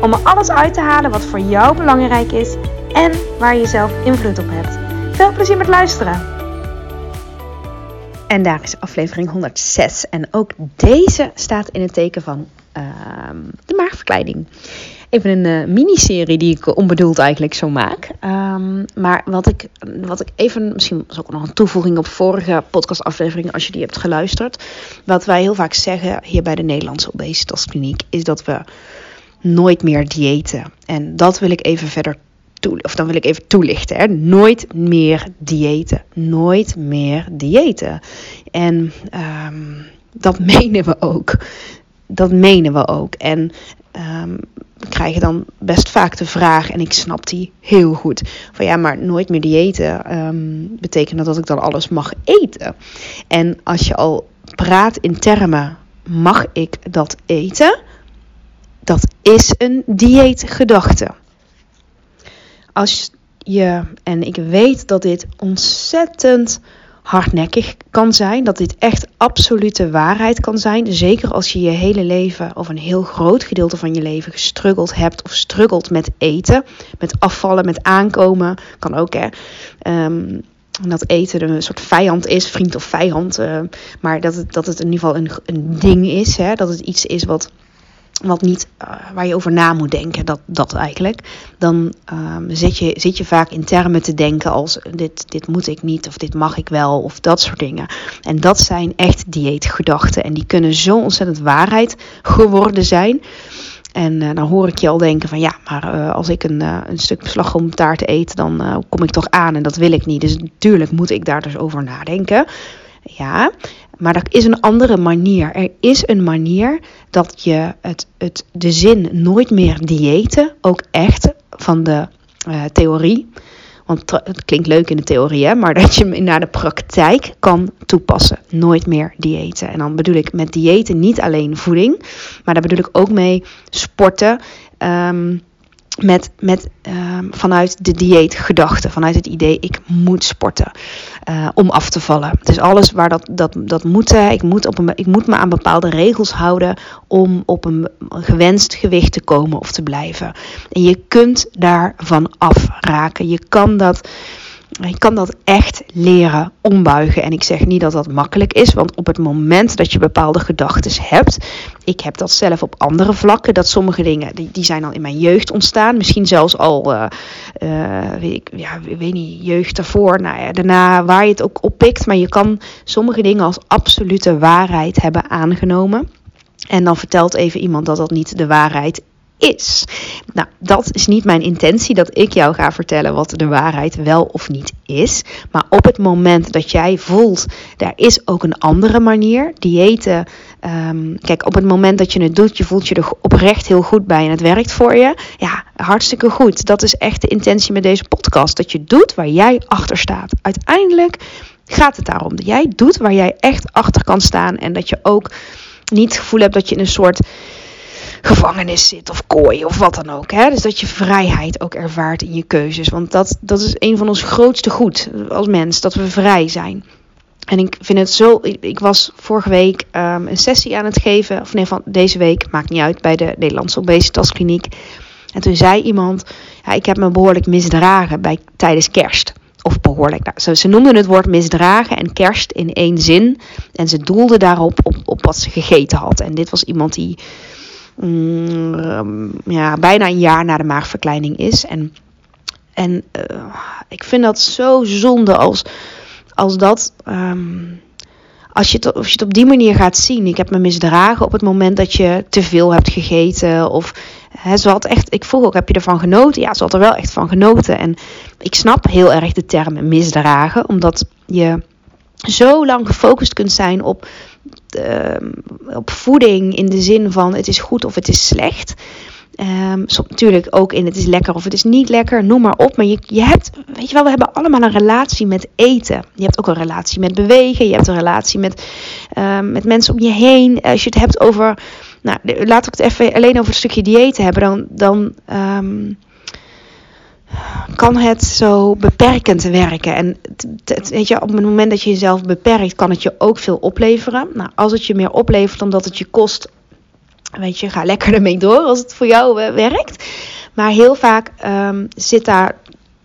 om er alles uit te halen wat voor jou belangrijk is en waar je zelf invloed op hebt. Veel plezier met luisteren! En daar is aflevering 106. En ook deze staat in het teken van ehm, de maagverkleiding. Even een uh, miniserie die ik onbedoeld eigenlijk zo maak. Um, maar wat ik, wat ik even, misschien was ook nog een toevoeging op vorige podcastaflevering als je die hebt geluisterd. Wat wij heel vaak zeggen hier bij de Nederlandse obesitaskliniek is dat we nooit meer diëten. En dat wil ik even verder of dan wil ik even toelichten. Hè. Nooit meer diëten. Nooit meer diëten. En um, dat menen we ook. Dat menen we ook. En um, we krijgen dan best vaak de vraag, en ik snap die heel goed, van ja, maar nooit meer diëten um, betekent dat ik dan alles mag eten. En als je al praat in termen, mag ik dat eten? Dat is een dieetgedachte. Als je, en ik weet dat dit ontzettend hardnekkig kan zijn, dat dit echt absolute waarheid kan zijn, zeker als je je hele leven of een heel groot gedeelte van je leven gestruggeld hebt of struggelt met eten, met afvallen, met aankomen, kan ook hè. Um, dat eten een soort vijand is, vriend of vijand, uh, maar dat het, dat het in ieder geval een, een ding is, hè, dat het iets is wat wat niet, uh, waar je over na moet denken, dat, dat eigenlijk. Dan um, zit, je, zit je vaak in termen te denken als dit, dit moet ik niet of dit mag ik wel of dat soort dingen. En dat zijn echt dieetgedachten en die kunnen zo ontzettend waarheid geworden zijn. En uh, dan hoor ik je al denken van ja, maar uh, als ik een, uh, een stuk slagroomtaart eet, dan kom ik toch aan en dat wil ik niet. Dus natuurlijk moet ik daar dus over nadenken. Ja, maar dat is een andere manier. Er is een manier dat je het, het, de zin nooit meer diëten, ook echt van de uh, theorie. Want het klinkt leuk in de theorie, hè, maar dat je hem naar de praktijk kan toepassen. Nooit meer diëten. En dan bedoel ik met diëten niet alleen voeding, maar daar bedoel ik ook mee sporten. Um, met, met um, vanuit de dieetgedachte, vanuit het idee ik moet sporten uh, om af te vallen. Dus alles waar dat, dat, dat moeten, ik moet, op een, ik moet me aan bepaalde regels houden om op een gewenst gewicht te komen of te blijven. En je kunt daarvan afraken. Je kan dat je kan dat echt leren ombuigen. En ik zeg niet dat dat makkelijk is, want op het moment dat je bepaalde gedachten hebt, ik heb dat zelf op andere vlakken, dat sommige dingen, die, die zijn al in mijn jeugd ontstaan. Misschien zelfs al, uh, uh, weet ik, ja, weet niet, jeugd daarvoor, nou ja, daarna waar je het ook oppikt. Maar je kan sommige dingen als absolute waarheid hebben aangenomen. En dan vertelt even iemand dat dat niet de waarheid is. Nou, dat is niet mijn intentie dat ik jou ga vertellen wat de waarheid wel of niet is. Maar op het moment dat jij voelt, daar is ook een andere manier. Diëten, um, kijk, op het moment dat je het doet, je voelt je er oprecht heel goed bij en het werkt voor je. Ja, hartstikke goed. Dat is echt de intentie met deze podcast. Dat je doet waar jij achter staat. Uiteindelijk gaat het daarom dat jij doet waar jij echt achter kan staan. En dat je ook niet het gevoel hebt dat je in een soort gevangenis zit of kooi of wat dan ook. Hè? Dus dat je vrijheid ook ervaart in je keuzes. Want dat, dat is een van ons grootste goed als mens, dat we vrij zijn. En ik vind het zo. Ik, was vorige week um, een sessie aan het geven. Of nee, van deze week, maakt niet uit, bij de Nederlandse Obesitaskliniek. En toen zei iemand: ja, Ik heb me behoorlijk misdragen bij, tijdens kerst. Of behoorlijk. Nou, ze, ze noemden het woord misdragen en kerst in één zin. En ze doelden daarop op, op wat ze gegeten had. En dit was iemand die mm, ja, bijna een jaar na de maagverkleining is. En, en uh, ik vind dat zo zonde als, als dat. Um, als je, het, als je het op die manier gaat zien. Ik heb me misdragen op het moment dat je te veel hebt gegeten. Of hè, ze had echt. Ik vroeg ook: heb je ervan genoten? Ja, ze had er wel echt van genoten. En ik snap heel erg de term misdragen, omdat je zo lang gefocust kunt zijn op uh, op voeding in de zin van het is goed of het is slecht. Um, natuurlijk ook in het is lekker of het is niet lekker, noem maar op. Maar je, je hebt, weet je wel, we hebben allemaal een relatie met eten. Je hebt ook een relatie met bewegen. Je hebt een relatie met, um, met mensen om je heen. Als je het hebt over, nou, laat ik het even alleen over het stukje dieet hebben. Dan, dan kan het zo beperkend werken. En weet je, op het moment dat je jezelf beperkt, kan het je ook veel opleveren. Nou, als het je meer oplevert dan dat het je kost, weet je, ga lekker ermee door als het voor jou uh, werkt. Maar heel vaak um, zit daar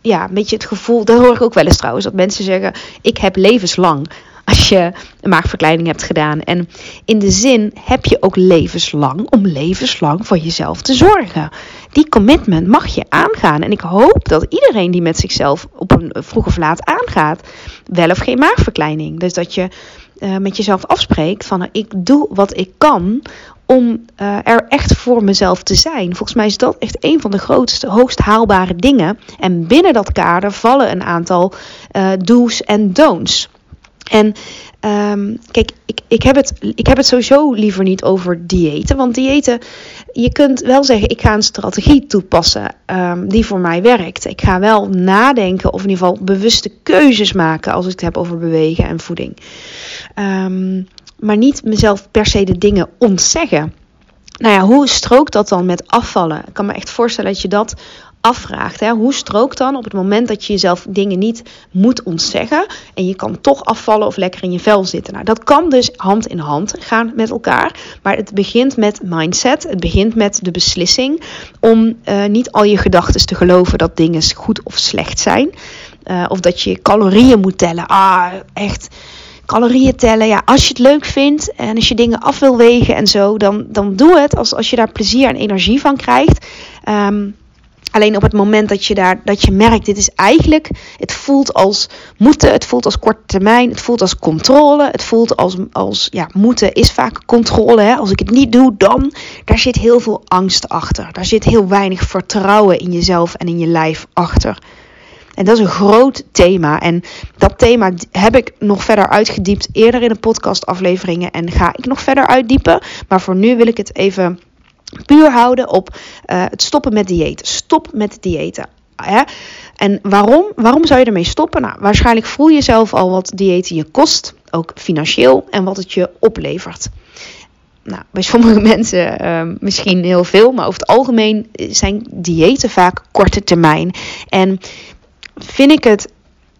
ja, een beetje het gevoel, dat hoor ik ook wel eens trouwens, dat mensen zeggen: Ik heb levenslang als je een maagverkleining hebt gedaan. En in de zin heb je ook levenslang om levenslang voor jezelf te zorgen. Die commitment mag je aangaan. En ik hoop dat iedereen die met zichzelf op een vroeg of laat aangaat, wel of geen maagverkleining. Dus dat je uh, met jezelf afspreekt van ik doe wat ik kan om uh, er echt voor mezelf te zijn. Volgens mij is dat echt een van de grootste, hoogst haalbare dingen. En binnen dat kader vallen een aantal uh, do's en don'ts. En um, kijk, ik, ik, heb het, ik heb het sowieso liever niet over diëten. Want diëten, je kunt wel zeggen, ik ga een strategie toepassen um, die voor mij werkt. Ik ga wel nadenken of in ieder geval bewuste keuzes maken als ik het heb over bewegen en voeding. Um, maar niet mezelf per se de dingen ontzeggen. Nou ja, hoe strookt dat dan met afvallen? Ik kan me echt voorstellen dat je dat afvraagt. Hè? Hoe strookt dan op het moment dat je jezelf dingen niet moet ontzeggen en je kan toch afvallen of lekker in je vel zitten? Nou, dat kan dus hand in hand gaan met elkaar, maar het begint met mindset. Het begint met de beslissing om uh, niet al je gedachten te geloven dat dingen goed of slecht zijn. Uh, of dat je calorieën moet tellen. Ah, echt calorieën tellen. Ja, als je het leuk vindt en als je dingen af wil wegen en zo, dan, dan doe het als, als je daar plezier en energie van krijgt. Um, Alleen op het moment dat je, daar, dat je merkt, dit is eigenlijk, het voelt als moeten, het voelt als korte termijn, het voelt als controle, het voelt als, als ja, moeten is vaak controle. Hè? Als ik het niet doe, dan, daar zit heel veel angst achter. Daar zit heel weinig vertrouwen in jezelf en in je lijf achter. En dat is een groot thema. En dat thema heb ik nog verder uitgediept eerder in de podcastafleveringen en ga ik nog verder uitdiepen. Maar voor nu wil ik het even puur houden op uh, het stoppen met diëten. Stop met diëten. En waarom? Waarom zou je ermee stoppen? Nou, waarschijnlijk voel je zelf al wat diëten je kost, ook financieel, en wat het je oplevert. Nou, bij sommige mensen uh, misschien heel veel, maar over het algemeen zijn diëten vaak korte termijn. En vind ik het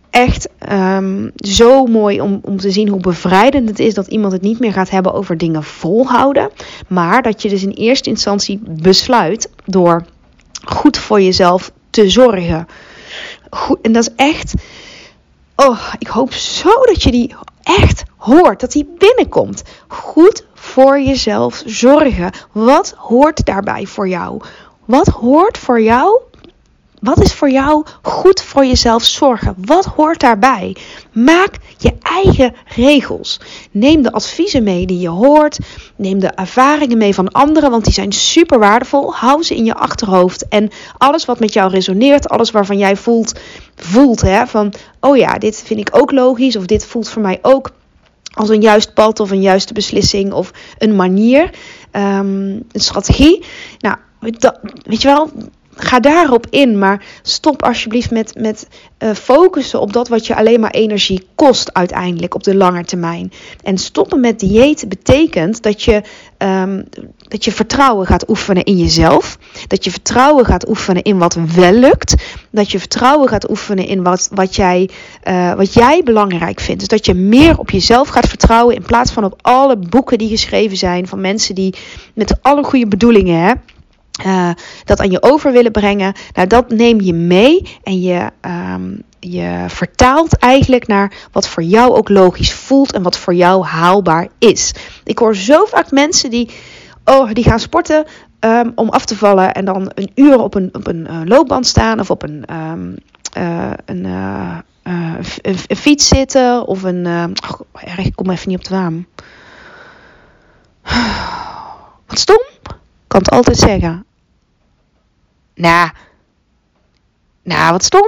echt um, zo mooi om, om te zien hoe bevrijdend het is dat iemand het niet meer gaat hebben over dingen volhouden. Maar dat je dus in eerste instantie besluit door goed voor jezelf te zorgen. Goed, en dat is echt. Oh, ik hoop zo dat je die echt hoort. Dat die binnenkomt. Goed voor jezelf zorgen. Wat hoort daarbij voor jou? Wat hoort voor jou wat is voor jou goed voor jezelf zorgen? Wat hoort daarbij? Maak je eigen regels. Neem de adviezen mee die je hoort. Neem de ervaringen mee van anderen, want die zijn super waardevol. Hou ze in je achterhoofd. En alles wat met jou resoneert, alles waarvan jij voelt, voelt hè, van, oh ja, dit vind ik ook logisch, of dit voelt voor mij ook als een juist pad of een juiste beslissing of een manier, um, een strategie. Nou, dat, weet je wel, ga daarop in. Maar stop alsjeblieft met, met uh, focussen op dat wat je alleen maar energie kost uiteindelijk op de lange termijn. En stoppen met dieet betekent dat je, um, dat je vertrouwen gaat oefenen in jezelf. Dat je vertrouwen gaat oefenen in wat wel lukt. Dat je vertrouwen gaat oefenen in wat, wat, jij, uh, wat jij belangrijk vindt. Dus dat je meer op jezelf gaat vertrouwen in plaats van op alle boeken die geschreven zijn van mensen die met alle goede bedoelingen. Hè, uh, dat aan je over willen brengen. Nou, dat neem je mee en je, um, je vertaalt eigenlijk naar wat voor jou ook logisch voelt en wat voor jou haalbaar is. Ik hoor zo vaak mensen die, oh, die gaan sporten um, om af te vallen en dan een uur op een, op een uh, loopband staan of op een, een, een, een, fiets zitten of een. oh, ik kom even niet op de naam. Wat stom? kan het altijd zeggen. Nou, nou, wat stom.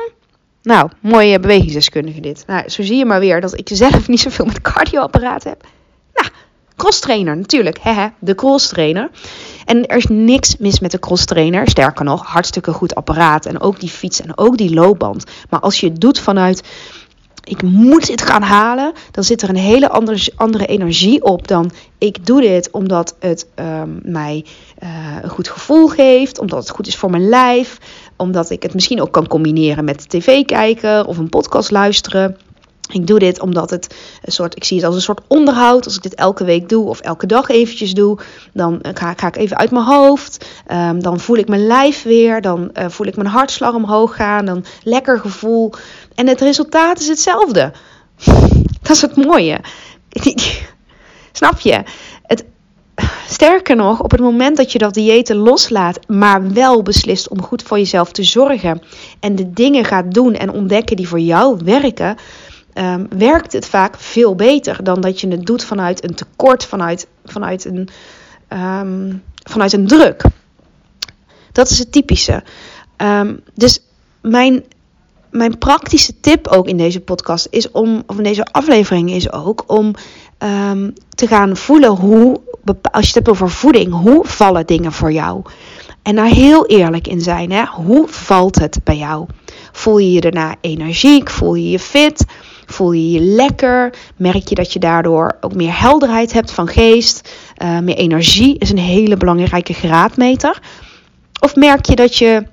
Nou, mooie bewegingsdeskundige dit. Nou, zo zie je maar weer dat ik zelf niet zoveel met cardioapparaat heb. Nou, cross trainer, natuurlijk. Hehe, de cross trainer. En er is niks mis met de cross trainer. Sterker nog, hartstikke goed apparaat. En ook die fiets en ook die loopband. Maar als je het doet vanuit ik moet dit gaan halen, dan zit er een hele andere, andere energie op dan ik doe dit omdat het um, mij uh, een goed gevoel geeft, omdat het goed is voor mijn lijf, omdat ik het misschien ook kan combineren met tv kijken of een podcast luisteren. Ik doe dit omdat het een soort, ik zie het als een soort onderhoud. Als ik dit elke week doe of elke dag eventjes doe, dan ga, ga ik even uit mijn hoofd. Um, dan voel ik mijn lijf weer. Dan uh, voel ik mijn hartslag omhoog gaan. Dan lekker gevoel. En het resultaat is hetzelfde. Dat is het mooie. Snap je? Sterker nog, op het moment dat je dat diëten loslaat, maar wel beslist om goed voor jezelf te zorgen en de dingen gaat doen en ontdekken die voor jou werken, um, werkt het vaak veel beter dan dat je het doet vanuit een tekort, vanuit, vanuit, een, um, vanuit een druk. Dat is het typische. Um, dus mijn, mijn praktische tip ook in deze podcast is om, of in deze aflevering is ook om te gaan voelen hoe, als je het hebt over voeding, hoe vallen dingen voor jou? En daar heel eerlijk in zijn. Hè? Hoe valt het bij jou? Voel je je daarna energiek? Voel je je fit? Voel je je lekker? Merk je dat je daardoor ook meer helderheid hebt van geest? Uh, meer energie is een hele belangrijke graadmeter. Of merk je dat je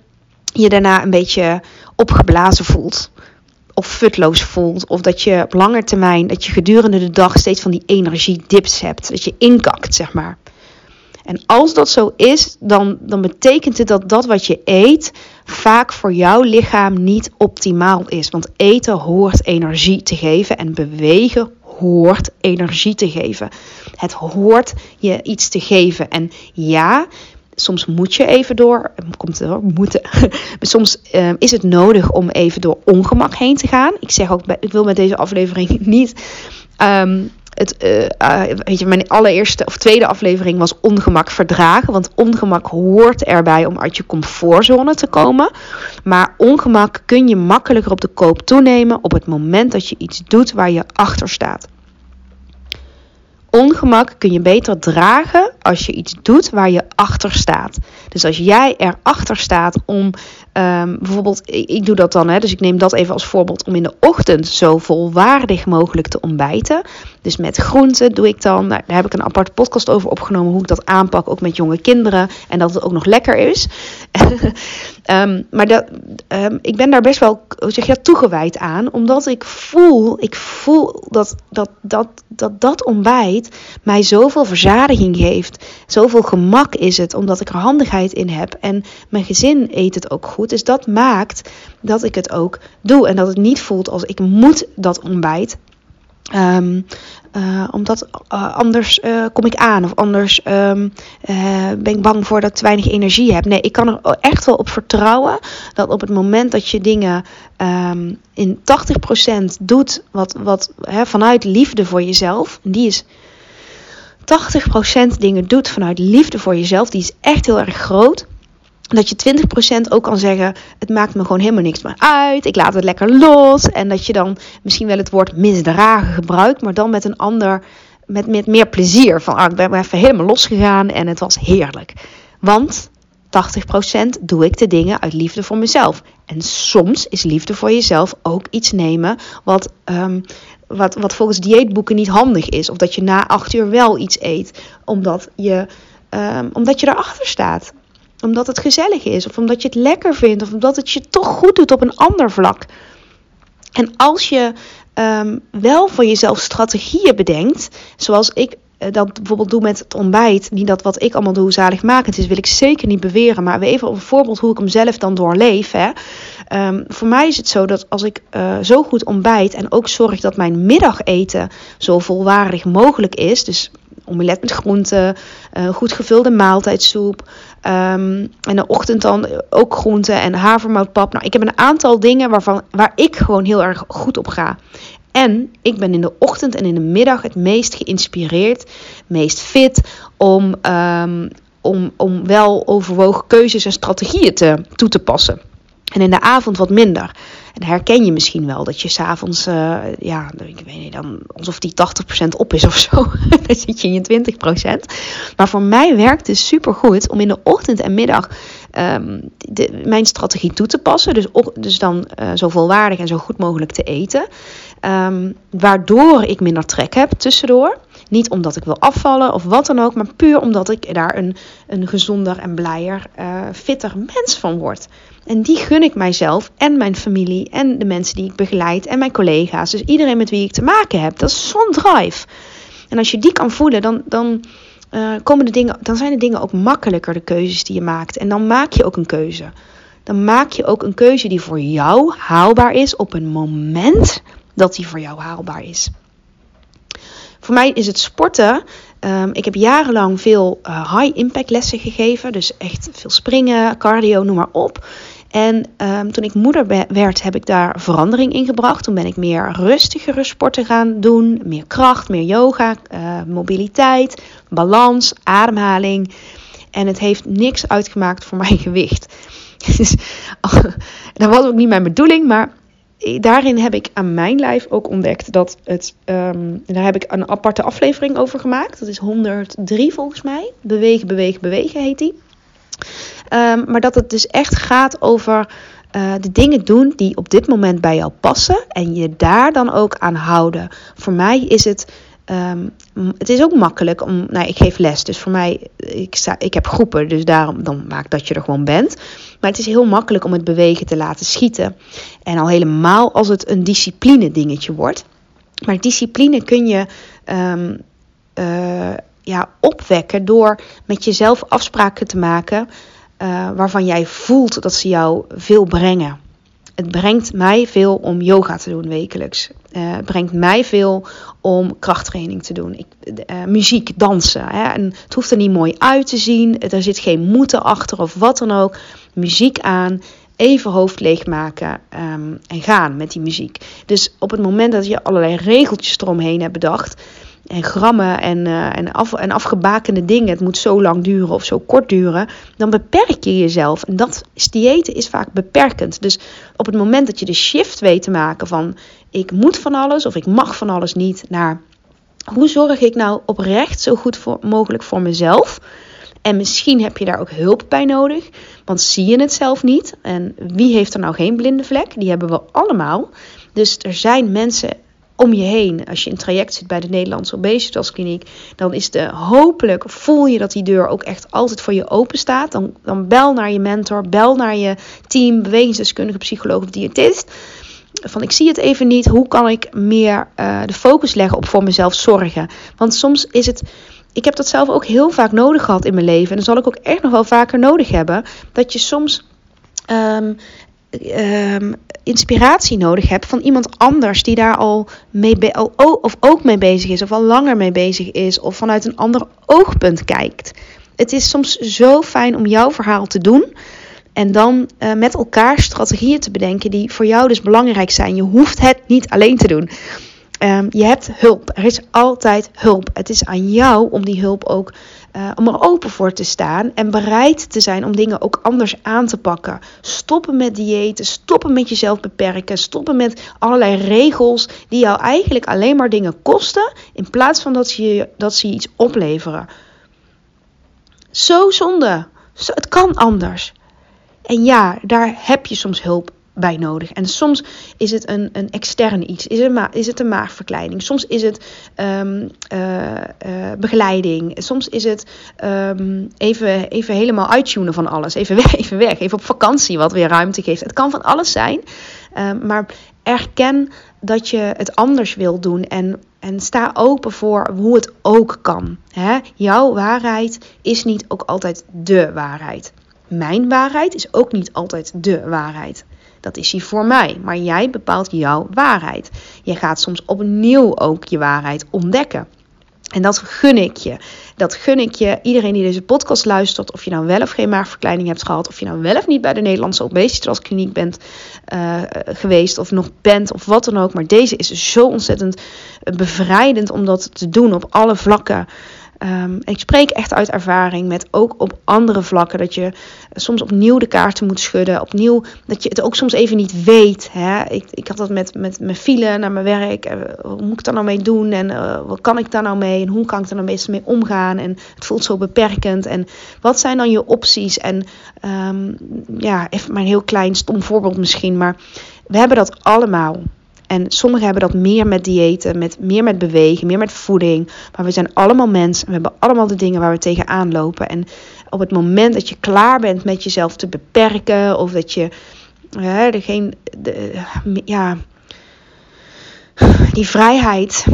je daarna een beetje opgeblazen voelt? Of futloos voelt? Of dat je op lange termijn, dat je gedurende de dag steeds van die energiedips hebt. Dat je inkakt, zeg maar. En als dat zo is, dan, dan betekent het dat dat wat je eet vaak voor jouw lichaam niet optimaal is. Want eten hoort energie te geven en bewegen hoort energie te geven. Het hoort je iets te geven. En ja, soms moet je even door, komt er moeten. soms uh, is het nodig om even door ongemak heen te gaan. Ik zeg ook, ik wil met deze aflevering niet um, het, uh, weet je, mijn allereerste of tweede aflevering was ongemak verdragen. Want ongemak hoort erbij om uit je comfortzone te komen. Maar ongemak kun je makkelijker op de koop toenemen op het moment dat je iets doet waar je achter staat. Ongemak kun je beter dragen als je iets doet waar je achter staat. Dus als jij erachter staat om um, bijvoorbeeld, ik, doe dat dan, hè, dus ik neem dat even als voorbeeld om in de ochtend zo volwaardig mogelijk te ontbijten. Dus met groenten doe ik dan, daar heb ik een aparte podcast over opgenomen, hoe ik dat aanpak, ook met jonge kinderen. En dat het ook nog lekker is. um, maar dat, um, ik ben daar best wel, hoe zeg je, toegewijd aan, omdat ik voel, ik voel dat dat, dat, dat, dat ontbijt mij zoveel verzadiging geeft. Zoveel gemak is het, omdat ik er handigheid in heb. En mijn gezin eet het ook goed. Dus dat maakt dat ik het ook doe. En dat het niet voelt als ik moet dat ontbijt. Um, omdat uh, anders uh, kom ik aan of anders um, ben ik bang voor dat ik te weinig energie heb. Nee, ik kan er echt wel op vertrouwen dat op het moment dat je dingen um, in 80% doet wat, wat hè, vanuit liefde voor jezelf, die is 80% dingen doet vanuit liefde voor jezelf, die is echt heel erg groot dat je 20% ook kan zeggen: Het maakt me gewoon helemaal niks meer uit. Ik laat het lekker los. En dat je dan misschien wel het woord misdragen gebruikt, maar dan met een ander, met, met meer plezier. Van ah, ik ben even helemaal losgegaan en het was heerlijk. Want 80% doe ik de dingen uit liefde voor mezelf. En soms is liefde voor jezelf ook iets nemen wat, um, wat, wat volgens dieetboeken niet handig is. Of dat je na 8 uur wel iets eet, omdat je, um, omdat je erachter staat omdat het gezellig is, of omdat je het lekker vindt, of omdat het je toch goed doet op een ander vlak. En als je um, wel voor jezelf strategieën bedenkt, zoals ik uh, dat bijvoorbeeld doe met het ontbijt, niet dat wat ik allemaal doe zaligmakend is, wil ik zeker niet beweren, maar even een voorbeeld hoe ik hem zelf dan doorleef. Hè. Um, voor mij is het zo dat als ik uh, zo goed ontbijt en ook zorg dat mijn middageten zo volwaardig mogelijk is, dus omelet met groenten, uh, goed gevulde maaltijdsoep, Um, en de ochtend dan ook groenten en havermoutpap. Nou, ik heb een aantal dingen waarvan, waar ik gewoon heel erg goed op ga. En ik ben in de ochtend en in de middag het meest geïnspireerd, meest fit om, um, om, om wel overwogen keuzes en strategieën te, toe te passen. En in de avond wat minder. En herken je misschien wel dat je s'avonds, uh, ja, ik weet niet, dan alsof die 80% op is of zo. dan zit je in je 20%. Maar voor mij werkt het super goed om in de ochtend en middag um, de, mijn strategie toe te passen. Dus, dus dan uh, zo volwaardig en zo goed mogelijk te eten. Um, waardoor ik minder trek heb tussendoor. Niet omdat ik wil afvallen of wat dan ook, maar puur omdat ik daar een, een gezonder en blijer, uh, fitter mens van word. En die gun ik mijzelf en mijn familie en de mensen die ik begeleid en mijn collega's. Dus iedereen met wie ik te maken heb. Dat is zo'n drive. En als je die kan voelen, dan, dan, uh, komen de dingen, dan zijn de dingen ook makkelijker, de keuzes die je maakt. En dan maak je ook een keuze. Dan maak je ook een keuze die voor jou haalbaar is op een moment dat die voor jou haalbaar is. Voor mij is het sporten. Um, ik heb jarenlang veel uh, high-impact lessen gegeven. Dus echt veel springen, cardio, noem maar op. En um, toen ik moeder werd, heb ik daar verandering in gebracht. Toen ben ik meer rustigere sporten gaan doen. Meer kracht, meer yoga, uh, mobiliteit, balans, ademhaling. En het heeft niks uitgemaakt voor mijn gewicht. Dus, dat was ook niet mijn bedoeling, maar daarin heb ik aan mijn lijf ook ontdekt dat het. Um, daar heb ik een aparte aflevering over gemaakt. Dat is 103 volgens mij. Bewegen, bewegen, bewegen heet die. Um, maar dat het dus echt gaat over uh, de dingen doen die op dit moment bij jou passen. En je daar dan ook aan houden. Voor mij is het. Um, het is ook makkelijk om. Nou, ik geef les, dus voor mij. Ik, sta, ik heb groepen, dus daarom dan maakt dat je er gewoon bent. Maar het is heel makkelijk om het bewegen te laten schieten. En al helemaal als het een discipline dingetje wordt. Maar discipline kun je um, uh, ja, opwekken door met jezelf afspraken te maken. Uh, waarvan jij voelt dat ze jou veel brengen. Het brengt mij veel om yoga te doen wekelijks. Uh, het brengt mij veel om krachttraining te doen. Ik, muziek, dansen. Hè? En het hoeft er niet mooi uit te zien. Er zit geen moeten achter of wat dan ook. Muziek aan. Even hoofd leegmaken um, en gaan met die muziek. Dus op het moment dat je allerlei regeltjes eromheen hebt bedacht en grammen en, uh, en, af, en afgebakende dingen. Het moet zo lang duren of zo kort duren. Dan beperk je jezelf. En dat diëten is vaak beperkend. Dus op het moment dat je de shift weet te maken van ik moet van alles of ik mag van alles niet naar hoe zorg ik nou oprecht zo goed mogelijk voor mezelf. En misschien heb je daar ook hulp bij nodig, want zie je het zelf niet. En wie heeft er nou geen blinde vlek? Die hebben we allemaal. Dus er zijn mensen om je heen. Als je in traject zit bij de Nederlandse obesitaskliniek, dan is de hopelijk voel je dat die deur ook echt altijd voor je open staat. Dan, dan bel naar je mentor, bel naar je team, bewegingsdeskundige, psycholoog of diëtist. Van ik zie het even niet, hoe kan ik meer uh, de focus leggen op voor mezelf zorgen? Want soms is het. Ik heb dat zelf ook heel vaak nodig gehad in mijn leven. En dat zal ik ook echt nog wel vaker nodig hebben. Dat je soms um, um, inspiratie nodig hebt van iemand anders die daar al mee of ook mee bezig is, of al langer mee bezig is, of vanuit een ander oogpunt kijkt. Het is soms zo fijn om jouw verhaal te doen. En dan uh, met elkaar strategieën te bedenken die voor jou dus belangrijk zijn. Je hoeft het niet alleen te doen. Um, je hebt hulp. Er is altijd hulp. Het is aan jou om die hulp ook uh, om er open voor te staan en bereid te zijn om dingen ook anders aan te pakken. Stoppen met diëten, stoppen met jezelf beperken, stoppen met allerlei regels die jou eigenlijk alleen maar dingen kosten in plaats van dat ze, dat ze je iets opleveren. Zo zonde. Zo, het kan anders. En ja, daar heb je soms hulp bij nodig. En soms is het een, een extern iets. Is het, ma is het een maagverkleiding? Soms is het um, uh, uh, begeleiding. Soms is het um, even, even helemaal uittunen van alles. Even weg, even weg. Even op vakantie, wat weer ruimte geeft. Het kan van alles zijn. Um, maar erken dat je het anders wil doen. En, en sta open voor hoe het ook kan. Hè? Jouw waarheid is niet ook altijd de waarheid. Mijn waarheid is ook niet altijd de waarheid. Dat is hij voor mij. Maar jij bepaalt jouw waarheid. Je gaat soms opnieuw ook je waarheid ontdekken. En dat gun ik je. Dat gun ik je. Iedereen die deze podcast luistert, of je nou wel of geen maagverkleining hebt gehad, of je nou wel of niet bij de Nederlandse obesitaskliniek bent uh, geweest, of nog bent, of wat dan ook. Maar deze is zo ontzettend bevrijdend om dat te doen op alle vlakken. Ehm, ik spreek echt uit ervaring met ook op andere vlakken dat je soms opnieuw de kaarten moet schudden. Opnieuw dat je het ook soms even niet weet. Hè? Ik, ik had dat met, met mijn file naar mijn werk. Hoe moet ik daar nou mee doen? En uh, wat kan ik daar nou mee? En hoe kan ik daar nou meestal mee omgaan? En het voelt zo beperkend. En wat zijn dan je opties? En um, ja, even maar een heel klein stom voorbeeld misschien. Maar we hebben dat allemaal. En sommigen hebben dat meer met diëten, met, meer met bewegen, meer met voeding. Maar we zijn allemaal mensen. We hebben allemaal de dingen waar we tegenaan lopen. En op het moment dat je klaar bent met jezelf te beperken, of dat je hè, geen, de, ja, die vrijheid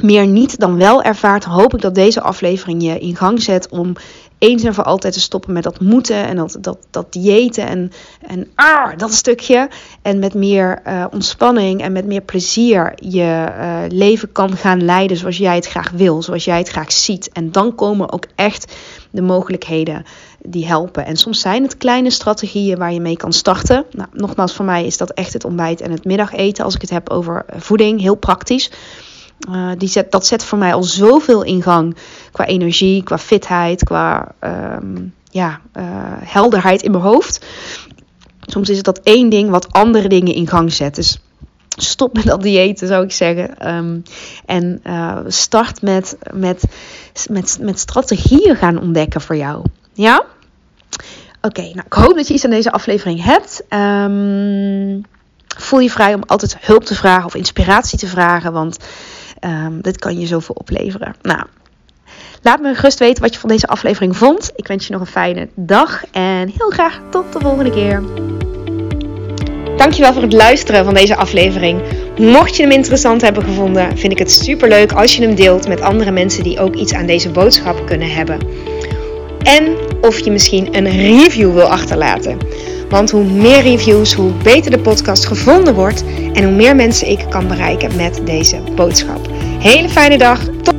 meer niet dan wel ervaart, hoop ik dat deze aflevering je in gang zet om eens en voor altijd te stoppen met dat moeten en dat, dat, dat diëten en, en ah, dat stukje. En met meer uh, ontspanning en met meer plezier je uh, leven kan gaan leiden zoals jij het graag wil, zoals jij het graag ziet. En dan komen ook echt de mogelijkheden die helpen. En soms zijn het kleine strategieën waar je mee kan starten. Nou, nogmaals, voor mij is dat echt het ontbijt en het middageten als ik het heb over voeding. Heel praktisch. Uh, die zet, dat zet voor mij al zoveel in gang qua energie, qua fitheid, qua um, ja, uh, helderheid in mijn hoofd. Soms is het dat één ding wat andere dingen in gang zet. Dus stop met dat diëten, zou ik zeggen. Um, en uh, start met, met, met, met strategieën gaan ontdekken voor jou. Ja? Oké, nou ik hoop dat je iets aan deze aflevering hebt. Um, voel je vrij om altijd hulp te vragen of inspiratie te vragen, want um, dit kan je zoveel opleveren. Nou, laat me gerust weten wat je van deze aflevering vond. Ik wens je nog een fijne dag en heel graag tot de volgende keer. Dankjewel voor het luisteren van deze aflevering. Mocht je hem interessant hebben gevonden, vind ik het super leuk als je hem deelt met andere mensen die ook iets aan deze boodschap kunnen hebben. En of je misschien een review wil achterlaten. Want hoe meer reviews, hoe beter de podcast gevonden wordt en hoe meer mensen ik kan bereiken met deze boodschap. Hele fijne dag. Tot